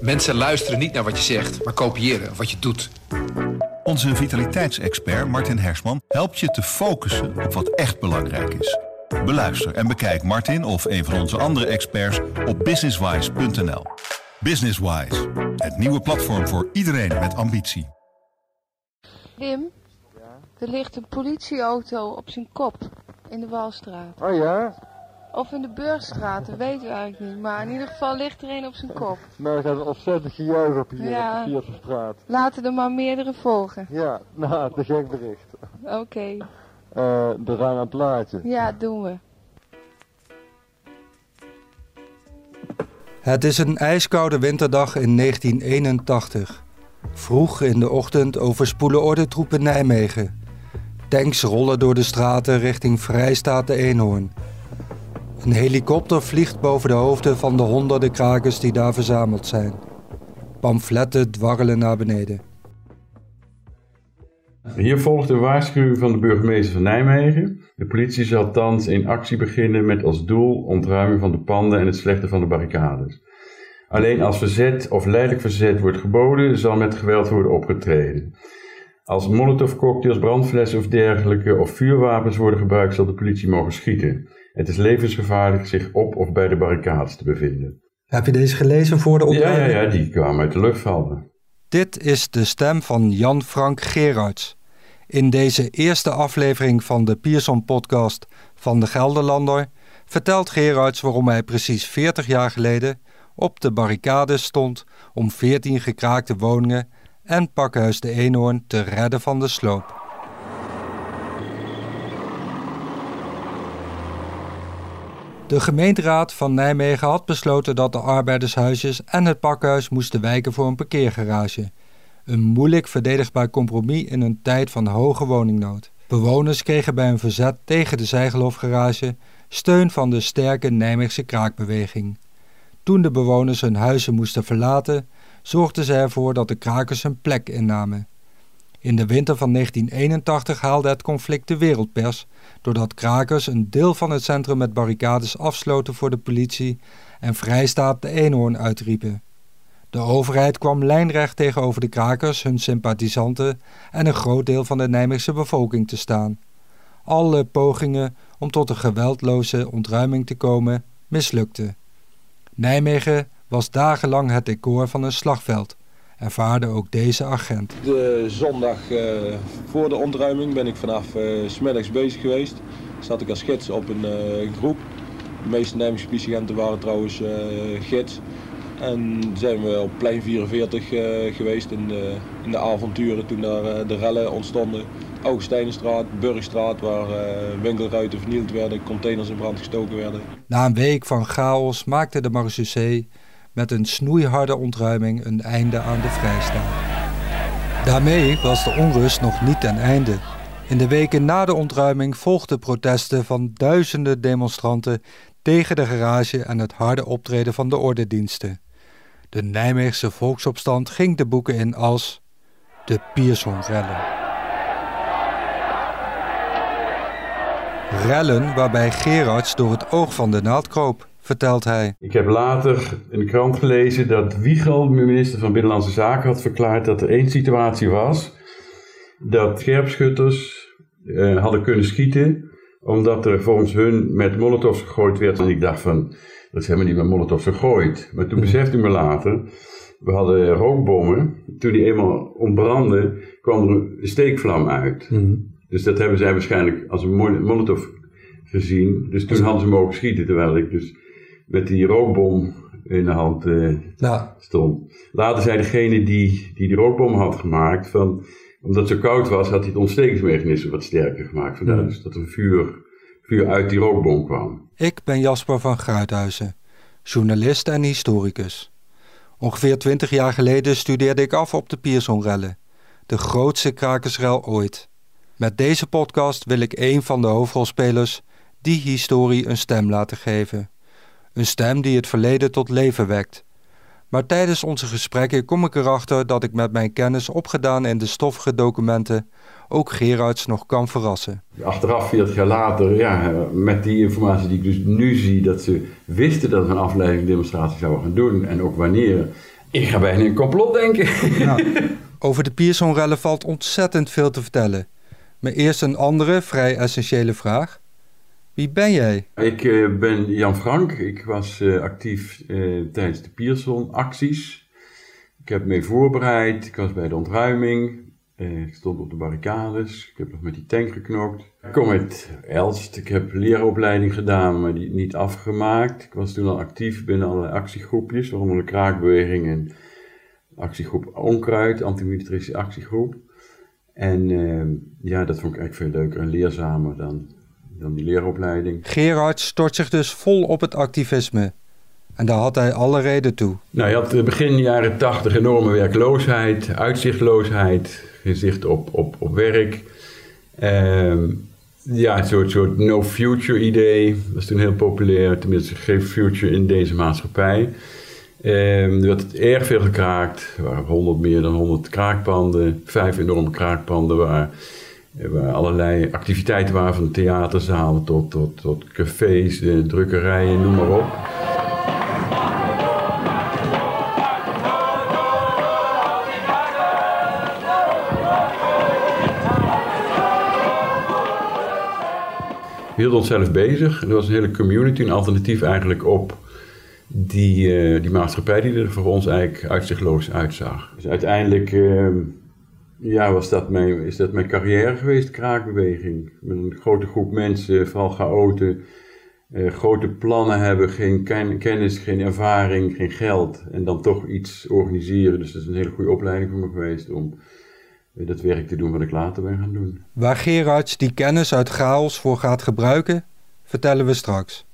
Mensen luisteren niet naar wat je zegt, maar kopiëren wat je doet. Onze vitaliteitsexpert Martin Hersman helpt je te focussen op wat echt belangrijk is. Beluister en bekijk Martin of een van onze andere experts op businesswise.nl. Businesswise, het nieuwe platform voor iedereen met ambitie. Wim, er ligt een politieauto op zijn kop in de Walstraat. Oh ja? Of in de Burgstraat, dat weten we eigenlijk niet. Maar in ieder geval ligt er een op zijn kop. Nou, er gaat een ontzettend gejuich op hier Ja. op de Vierterstraat. Laten er maar meerdere volgen. Ja, nou, te gek bericht. Oké, Eh de rang aan het plaatje. ja, doen we. Het is een ijskoude winterdag in 1981. Vroeg in de ochtend overspoelen ordentroepen Nijmegen. Tanks rollen door de straten richting Vrijstaat de Eenhoorn. Een helikopter vliegt boven de hoofden van de honderden krakers die daar verzameld zijn. Pamfletten dwarrelen naar beneden. Hier volgt een waarschuwing van de burgemeester van Nijmegen. De politie zal thans in actie beginnen met als doel ontruiming van de panden en het slechten van de barricades. Alleen als verzet of leidelijk verzet wordt geboden, zal met geweld worden opgetreden. Als molotovcocktails, brandflessen of dergelijke of vuurwapens worden gebruikt, zal de politie mogen schieten. Het is levensgevaarlijk zich op of bij de barricades te bevinden. Heb je deze gelezen voor de Ja, ja, opname? ja, die kwamen uit de lucht vallen. Dit is de stem van Jan Frank Gerards. In deze eerste aflevering van de Pierson-podcast van de Gelderlander vertelt Gerards waarom hij precies 40 jaar geleden op de barricades stond om 14 gekraakte woningen en Pakhuis de Eenhoorn te redden van de sloop. De gemeenteraad van Nijmegen had besloten dat de arbeidershuisjes en het pakhuis moesten wijken voor een parkeergarage. Een moeilijk verdedigbaar compromis in een tijd van hoge woningnood. Bewoners kregen bij een verzet tegen de Zijgelhofgarage steun van de sterke Nijmeegse kraakbeweging. Toen de bewoners hun huizen moesten verlaten, zorgden ze ervoor dat de krakers een plek innamen. In de winter van 1981 haalde het conflict de wereldpers doordat krakers een deel van het centrum met barricades afsloten voor de politie en Vrijstaat de Eenhoorn uitriepen. De overheid kwam lijnrecht tegenover de krakers, hun sympathisanten en een groot deel van de Nijmeegse bevolking te staan. Alle pogingen om tot een geweldloze ontruiming te komen mislukten. Nijmegen was dagenlang het decor van een slagveld, ervaarde ook deze agent. De zondag eh, voor de ontruiming ben ik vanaf eh, smiddags bezig geweest. Zat ik als gids op een eh, groep. De meeste politieagenten waren trouwens gids. En zijn we op plein 44 eh, geweest in de, in de avonturen toen daar de rellen ontstonden. Augustijnenstraat, Burgstraat waar winkelruiten vernield werden, containers in brand gestoken werden. Na een week van chaos maakte de marechaussee met een snoeiharde ontruiming een einde aan de vrijstaat. Daarmee was de onrust nog niet ten einde. In de weken na de ontruiming volgden protesten van duizenden demonstranten tegen de garage en het harde optreden van de ordendiensten. De Nijmeegse volksopstand ging de boeken in als de Pierson-rellen. Rellen waarbij Gerards door het oog van de naald kroop, vertelt hij. Ik heb later in de krant gelezen dat Wiegel, minister van Binnenlandse Zaken, had verklaard dat er één situatie was. Dat scherpschutters eh, hadden kunnen schieten, omdat er volgens hun met molotovs gegooid werd. En ik dacht van, dat is helemaal niet met molotovs gegooid. Maar toen besefte ik me later, we hadden rookbommen. Toen die eenmaal ontbrandden, kwam er een steekvlam uit. Dus dat hebben zij waarschijnlijk als een mol- molotov gezien. Dus toen hadden ze mogen schieten, terwijl ik dus met die rookbom in de hand eh, stond. Later zei degene die, die die rookbom had gemaakt, van, omdat het zo koud was, had hij het ontstekingsmechanisme wat sterker gemaakt. Vandaar dus dat er vuur, vuur uit die rookbom kwam. Ik ben Jasper van Gruithuizen, journalist en historicus. Ongeveer twintig jaar geleden studeerde ik af op de Piersonrellen, de grootste krakersrel ooit. Met deze podcast wil ik een van de hoofdrolspelers die historie een stem laten geven. Een stem die het verleden tot leven wekt. Maar tijdens onze gesprekken kom ik erachter dat ik met mijn kennis opgedaan in de stoffige documenten ook Gerards nog kan verrassen. Achteraf, 40 jaar later, ja, met die informatie die ik dus nu zie, dat ze wisten dat we een afleidingsdemonstratie zouden gaan doen en ook wanneer. Ik ga bijna een complot denken. Ja. Over de Pierson-rellen valt ontzettend veel te vertellen. Maar eerst een andere, vrij essentiële vraag. Wie ben jij? Ik uh, ben Jan Frank. Ik was uh, actief uh, tijdens de Pierson-acties. Ik heb mee voorbereid. Ik was bij de ontruiming. ik stond op de barricades. Ik heb nog met die tank geknokt. Ik kom uit Elst. Ik heb leeropleiding gedaan, maar die niet afgemaakt. Ik was toen al actief binnen allerlei actiegroepjes, waaronder de kraakbeweging en actiegroep Onkruid, antimilitaristische actiegroep. En ja, dat vond ik eigenlijk veel leuker en leerzamer dan dan die leeropleiding. Gerard stort zich dus vol op het activisme. En daar had hij alle reden toe. Nou, je had begin jaren tachtig enorme werkloosheid, uitzichtloosheid, gezicht op, op, op werk. Uh, ja, een soort, soort no-future idee. Dat was toen heel populair, tenminste geen future in deze maatschappij. Uh, er werd erg veel gekraakt. Er waren 100, meer dan 100 kraakpanden, vijf enorme kraakpanden waar Waar allerlei activiteiten waren, van theaterzalen tot, tot, tot cafés, drukkerijen, noem maar op. We hielden onszelf bezig. Er was een hele community, een alternatief eigenlijk op die, uh, die maatschappij die er voor ons eigenlijk uitzichtloos uitzag. Dus uiteindelijk uh, ja, was dat mijn, is dat mijn carrière geweest, kraakbeweging. Met een grote groep mensen, vooral chaoten, eh, grote plannen hebben, geen kennis, geen ervaring, geen geld. En dan toch iets organiseren. Dus dat is een hele goede opleiding voor me geweest om eh, dat werk te doen wat ik later ben gaan doen. Waar Gerards die kennis uit chaos voor gaat gebruiken, vertellen we straks.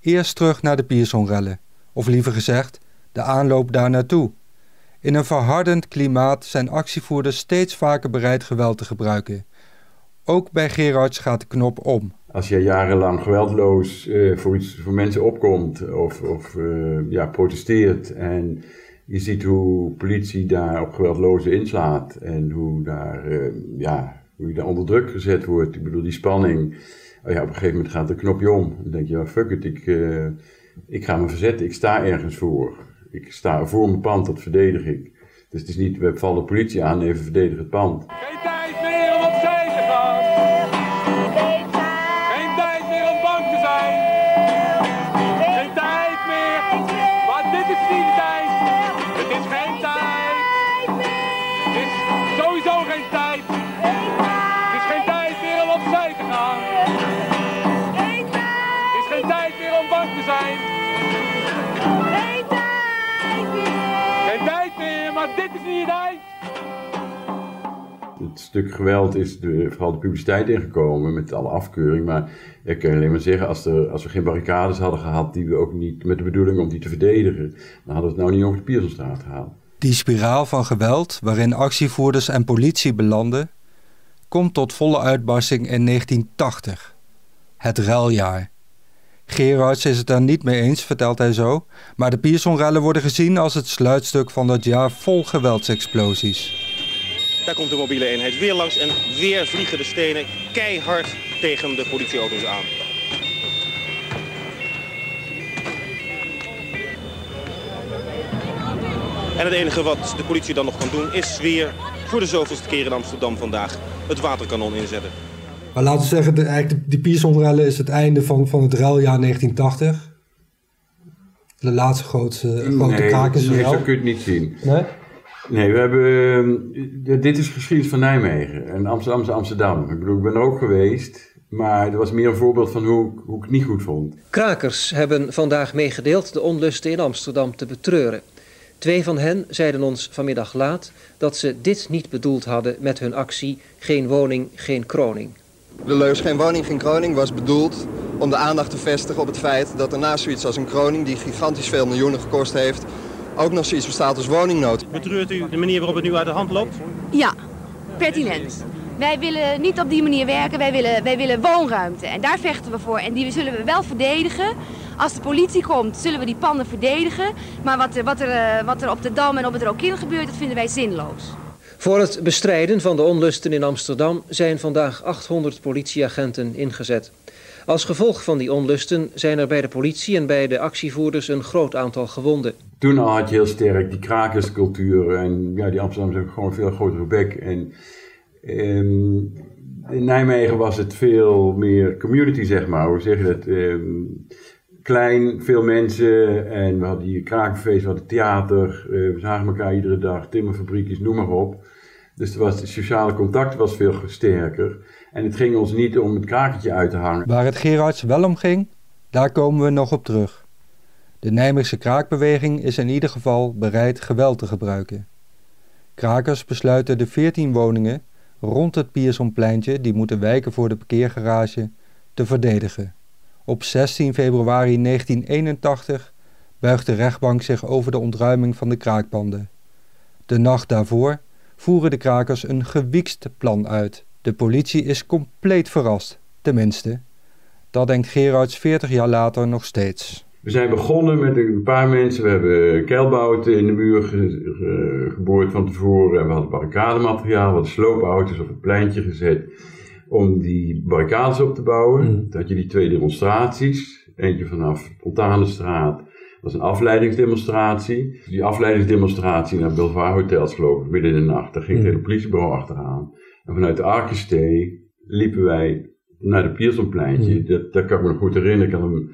Eerst terug naar de Piersonrellen. Of liever gezegd, de aanloop daar naartoe. In een verhardend klimaat zijn actievoerders steeds vaker bereid geweld te gebruiken. Ook bij Gerards gaat de knop om. Als je jarenlang geweldloos uh, voor, iets, voor mensen opkomt of, of uh, ja, protesteert en je ziet hoe politie daar op geweldloze inslaat en hoe, daar, uh, ja, hoe je daar onder druk gezet wordt. Ik bedoel, die spanning. Oh ja, op een gegeven moment gaat de knopje om. Dan denk je, fuck it, ik, ik ga me verzetten, ik sta ergens voor ik sta voor mijn pand, dat verdedig ik. Dus het is niet, we vallen de politie aan, even verdedigen het pand. Het Het stuk geweld is de, vooral de publiciteit ingekomen met alle afkeuring. Maar ik kan alleen maar zeggen, als, er, als we geen barricades hadden gehad, die we ook niet met de bedoeling om die te verdedigen, dan hadden we het nou niet over de Piersonstraat gehaald. Die spiraal van geweld, waarin actievoerders en politie belanden, komt tot volle uitbarsting in 1980. Het ruiljaar. Gerards is het daar niet mee eens, vertelt hij zo. Maar de Piersonrellen worden gezien als het sluitstuk van dat jaar vol geweldsexplosies. Daar komt de mobiele eenheid weer langs en weer vliegen de stenen keihard tegen de politieauto's aan. En het enige wat de politie dan nog kan doen is weer voor de zoveelste keer in Amsterdam vandaag het waterkanon inzetten. Maar laten we zeggen, de, eigenlijk de, Pierson-rellen is het einde van, van het ruiljaar 1980. De laatste grootste, grote nee, kraak is Nee, zo kun je het niet zien. Nee? Nee, we hebben, dit is geschiedenis van Nijmegen en Amsterdam is Amsterdam. Ik bedoel, ik ben er ook geweest, maar het was meer een voorbeeld van hoe, hoe ik het niet goed vond. Krakers hebben vandaag meegedeeld de onlusten in Amsterdam te betreuren. Twee van hen zeiden ons vanmiddag laat dat ze dit niet bedoeld hadden met hun actie Geen woning, geen kroning. De leus Geen woning, geen kroning was bedoeld om de aandacht te vestigen op het feit dat er naast zoiets als een kroning die gigantisch veel miljoenen gekost heeft, ook nog zoiets bestaat als woningnood. Betreurt u de manier waarop het nu uit de hand loopt? Ja, pertinent. Wij willen niet op die manier werken, wij willen, wij willen woonruimte. En daar vechten we voor en die zullen we wel verdedigen. Als de politie komt, zullen we die panden verdedigen. Maar wat er, wat er, eh, wat er op de Dam en op het Rokin gebeurt, dat vinden wij zinloos. Voor het bestrijden van de onlusten in Amsterdam zijn vandaag 800 politieagenten ingezet. Als gevolg van die onlusten zijn er bij de politie en bij de actievoerders een groot aantal gewonden. Toen had je heel sterk die krakerscultuur en ja, die Amsterdammers hebben gewoon veel grotere bek. En ehm, in Nijmegen was het veel meer community, zeg maar. Hoe zeg je dat? Ehm, klein, veel mensen en we hadden hier krakenfeest, we hadden theater, eh, we zagen elkaar iedere dag, timmerfabriekjes, noem maar op. Dus was, het sociale contact was veel sterker. En het ging ons niet om het krakertje uit te hangen. Waar het Gerards wel om ging, daar komen we nog op terug. De Nijmeegse kraakbeweging is in ieder geval bereid geweld te gebruiken. Krakers besluiten de 14 woningen rond het Piersonpleintje die moeten wijken voor de parkeergarage te verdedigen. Op 16 februari 1981 buigt de rechtbank zich over de ontruiming van de kraakpanden. De nacht daarvoor voeren de krakers een gewiekst plan uit. De politie is compleet verrast, tenminste. Dat denkt Gerards 40 jaar later nog steeds. We zijn begonnen met een paar mensen. We hebben keilbouten in de muur geboord van tevoren. En we hadden barricademateriaal, we hadden sloopauto's op het pleintje gezet om die barricades op te bouwen. Mm. Dat je die twee demonstraties, eentje vanaf Fontanenstraat, was een afleidingsdemonstratie. Die afleidingsdemonstratie naar Belvoir Hotels geloof ik, midden in de nacht. Daar ging mm. het hele politiebureau achteraan. En vanuit de Arkenstee liepen wij naar de Piersonpleintje. Mm. Dat, dat kan ik me nog goed herinneren. Ik had een,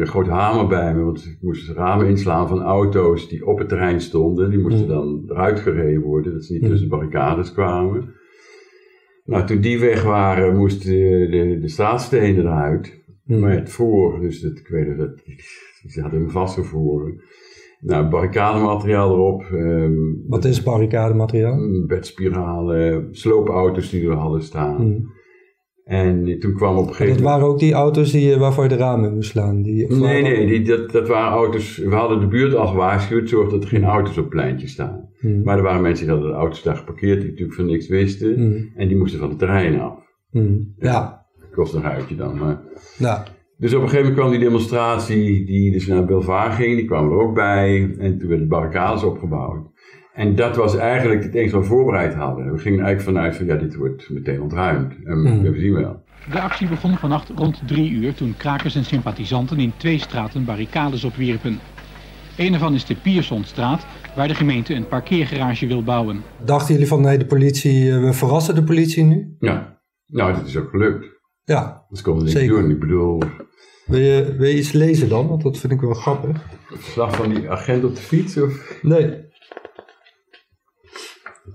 een, grote hamer bij me, want ik moest de ramen inslaan van auto's die op het terrein stonden. Die moesten dan eruit gereden worden, dat ze niet tussen de barricades kwamen. Nou, toen die weg waren, moesten de, de, de straatstenen eruit. Hmm. Maar het voor, dus dat, ik weet dat, ze hadden hem vastgevroren. Nou, barricademateriaal erop. Um, Wat is barricademateriaal? Bedspiralen, sloopauto's die er hadden staan. Hmm. En toen kwam op een gegeven moment... Dat waren ook die auto's die, waarvoor je de ramen moest slaan? Die, nee, nee, die, dat, dat waren auto's... We hadden de buurt al gewaarschuwd, zorg dat er geen auto's op het pleintje staan. Maar er waren mensen die hadden de auto's daar geparkeerd, die natuurlijk van niks wisten. En die moesten van het terrein af. Ja. Kost een huidje dan, maar... Ja. Dus op een gegeven moment kwam die demonstratie die dus naar Belvaar ging, die kwam er ook bij. En toen werden barricades opgebouwd. En dat was eigenlijk het enige wat we voorbereid hadden. We gingen eigenlijk vanuit van ja, dit wordt meteen ontruimd. En mm. we zien wel. De actie begon vannacht rond drie uur toen krakers en sympathisanten in twee straten barricades opwierpen. Een ervan is de Piersonstraat, waar de gemeente een parkeergarage wil bouwen. Dachten jullie van nee, de politie, eh, we verrassen de politie nu? Ja, nou dat is ook gelukt. Ja, Dat konden we niet doen, ik bedoel... Wil je, wil je iets lezen dan? Want dat vind ik wel grappig. Verslag van die agent op de fiets? Of? Nee,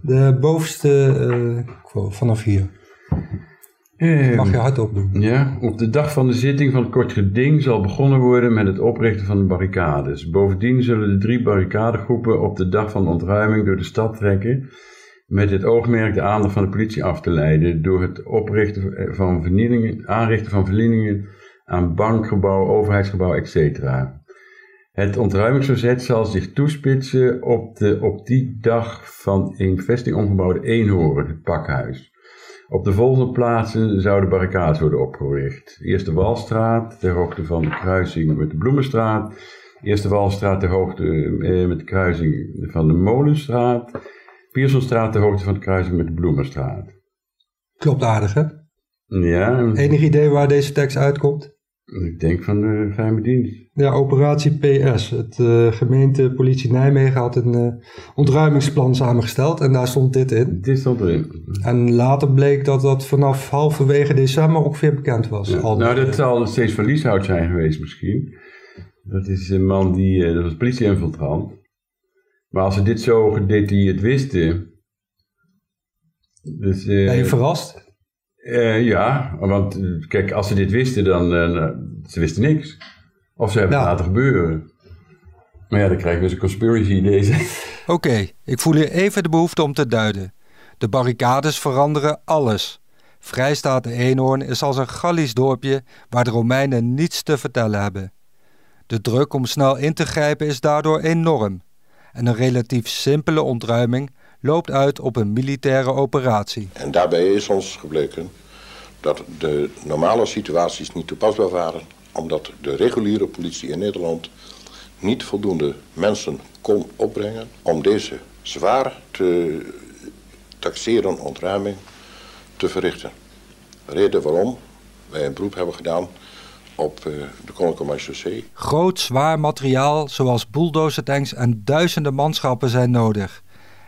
de bovenste, uh, vanaf hier. Uh, Mag je hardop doen. Ja, op de dag van de zitting van het kort geding zal begonnen worden met het oprichten van de barricades. Bovendien zullen de drie barricadegroepen op de dag van de ontruiming door de stad trekken, met het oogmerk de aandacht van de politie af te leiden door het oprichten van vernielingen, aanrichten van vernielingen aan bankgebouw, overheidsgebouw, etc. Het ontruimingsverzet zal zich toespitsen op de op die dag van een vesting omgebouwde eenhoorn, het pakhuis. Op de volgende plaatsen zouden barricades worden opgericht. Eerst de Walstraat, ter hoogte van de kruising met de Bloemenstraat. Eerst de Walstraat ter hoogte eh, met de kruising van de Molenstraat. Piersonstraat ter hoogte van de kruising met de Bloemenstraat. Klopt aardig, hè? Ja. Enig idee waar deze tekst uitkomt? Ik denk van de geheime dienst. Ja, operatie PS. Het uh, gemeente politie Nijmegen had een uh, ontruimingsplan samengesteld en daar stond dit in. Dit stond erin. En later bleek dat dat vanaf halverwege december ongeveer bekend was. Ja. Nou, dat zal steeds van Lieshout zijn geweest misschien. Dat is een man die, uh, dat was politieinfiltrant. Maar als ze dit zo gedetailleerd wisten... Dus, ben je verrast? Uh, ja, want kijk, als ze dit wisten, dan uh, ze wisten niks. Of ze hebben het laten gebeuren. Maar ja, dan krijgen we dus een conspiracy deze. Oké, ik voel hier even de behoefte om te duiden. De barricades veranderen alles. Vrijstaat de Eenhoorn is als een Gallisch dorpje waar de Romeinen niets te vertellen hebben. De druk om snel in te grijpen is daardoor enorm. En een relatief simpele ontruiming loopt uit op een militaire operatie. En daarbij is ons gebleken dat de normale situaties niet toepasbaar waren omdat de reguliere politie in Nederland niet voldoende mensen kon opbrengen om deze zwaar te taxeren ontruiming te verrichten. Reden waarom wij een beroep hebben gedaan op uh, de Koninklijke Marechaussee. Groot, zwaar materiaal zoals bulldozertanks en duizenden manschappen zijn nodig.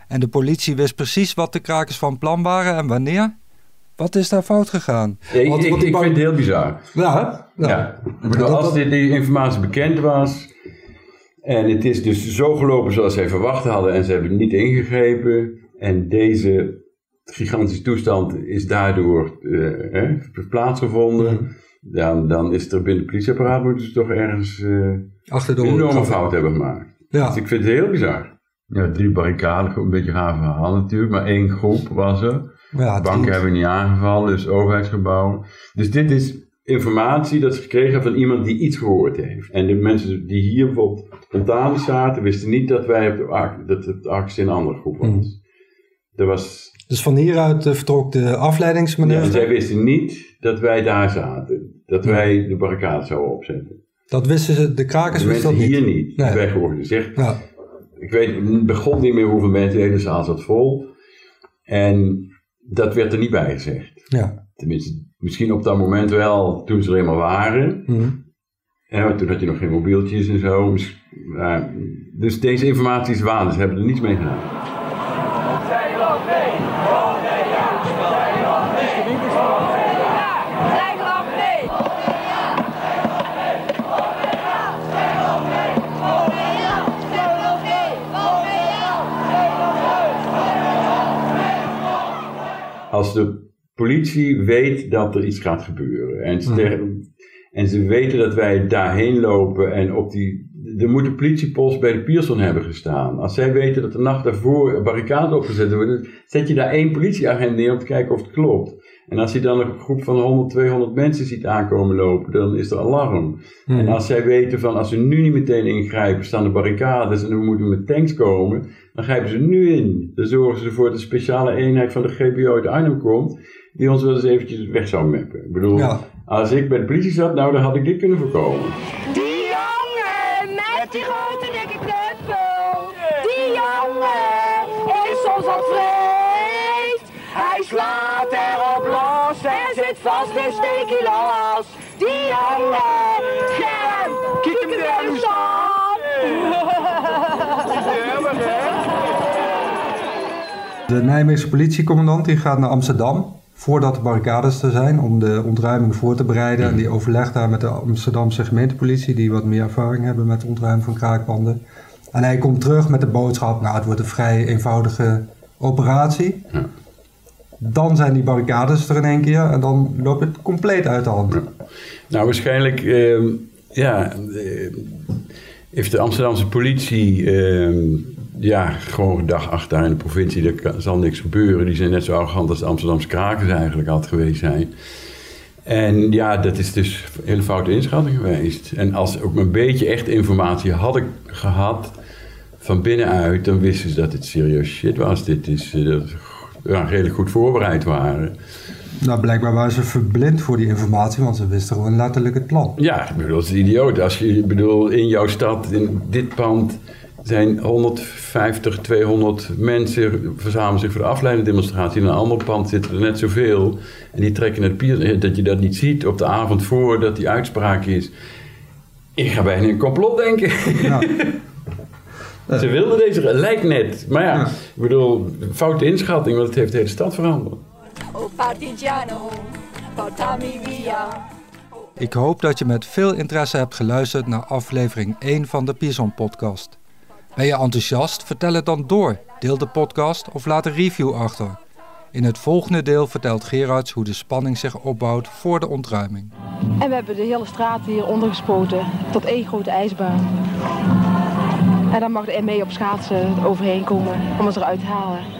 En de politie wist precies wat de krakers van plan waren en wanneer. Wat is daar fout gegaan? Ja, ik, ik, ik vind het heel bizar. Ja, ja. ja. Ik bedoel, als die, die informatie bekend was en het is dus zo gelopen zoals zij verwacht hadden en ze hebben niet ingegrepen en deze gigantische toestand is daardoor uh, plaatsgevonden, mm. Dan, dan is er binnen het politieapparaat moeten ze toch ergens uh, Achter de een enorme fout hebben gemaakt. Ja. Dus ik vind het heel bizar. Ja, drie barricaden, een beetje gaaf verhaal natuurlijk, maar één groep was er. Ja, Banken hebben niet aangevallen, dus overheidsgebouwen. Dus dit is informatie dat ze gekregen van iemand die iets gehoord heeft. En de mensen die hier bijvoorbeeld spontaan zaten, wisten niet dat wij op de dat het actie een andere groep was. Mm. Er was dus van hieruit uh, vertrok de afleidingsmanoeuvre? Ja, zij wisten niet dat wij daar zaten. Dat wij de barricade zouden opzetten. Dat wisten ze, de krakers wisten dat niet? hier niet. Nee. Wij geworden gezegd. Ja. Ik weet, het begon niet meer hoeveel mensen, de hele zaal zat vol. En dat werd er niet bij gezegd. Ja. Tenminste, misschien op dat moment wel, toen ze er eenmaal waren. Mm. Ja, toen had je nog geen mobieltjes en zo. Dus deze informatie is waar, dus ze hebben er niets mee gedaan. Politie weet dat er iets gaat gebeuren en ze, en ze weten dat wij daarheen lopen en op die. Er moet een politiepost bij de Pierson hebben gestaan. Als zij weten dat de nacht daarvoor een barricade opgezet wordt, zet je daar één politieagent neer om te kijken of het klopt. En als je dan een groep van 100, 200 mensen ziet aankomen lopen, dan is er alarm. Hmm. En als zij weten van als we nu niet meteen ingrijpen, staan de barricades en we moeten met tanks komen, dan grijpen ze nu in. Dan zorgen ze ervoor dat de speciale eenheid van de GPO uit Arnhem komt, die ons wel eens eventjes weg zou mappen. Ik bedoel, Ja. als ik bij de politie zat, nou dan had ik dit kunnen voorkomen. Die jongen met die grote dikke knuppel. Die jongen is soms wat vreemd. Hij slaat erop los en zit vast in steekie los. Die jongen, Germ, kijk hem daar eens De Nijmeegse politiecommandant die gaat naar Amsterdam voordat de barricades er zijn om de ontruiming voor te bereiden. En die overlegt daar met de Amsterdamse gemeentepolitie die wat meer ervaring hebben met het ontruimen van kraakpanden. En hij komt terug met de boodschap, nou het wordt een vrij eenvoudige operatie. Dan zijn die barricades er in één keer en dan loopt het compleet uit de hand. Nou, waarschijnlijk ehm, ja, eh, heeft de Amsterdamse politie ehm, ja, gewoon gedacht, ach, daar in de provincie er zal niks gebeuren. Die zijn net zo arrogant als de Amsterdamse krakers eigenlijk altijd geweest zijn. En ja, dat is dus een hele foute inschatting geweest. En als ze ook een beetje echt informatie hadden gehad van binnenuit, dan wisten ze dat het serieus shit was. Dit is eh, dat ze ja, redelijk goed voorbereid waren. Nou, blijkbaar waren ze verblind voor die informatie, want ze wisten gewoon letterlijk het plan. Ja, ik bedoel, dat is idioot. Als je, ik bedoel, in jouw stad, in dit pand, zijn 150, 200 mensen verzamelen zich voor de afleidingsdemonstratie. In een ander pand zitten er net zoveel. En die trekken het pier, dat je dat niet ziet op de avond voordat die uitspraak is. Ik ga bijna een complot denken. Ze wilden deze, lijkt net. Maar ja, ik bedoel, foute inschatting, want het heeft de hele stad veranderd. Oh partigiano, portami via. Ik hoop dat je met veel interesse hebt geluisterd naar aflevering 1 van de Pison podcast. Ben je enthousiast? Vertel het dan door. Deel de podcast of laat een review achter. In het volgende deel vertelt Gerards hoe de spanning zich opbouwt voor de ontruiming. En we hebben de hele straat hier ondergespoten tot één grote ijsbaan. En dan mag de ME op schaatsen overheen komen om ons eruit te halen.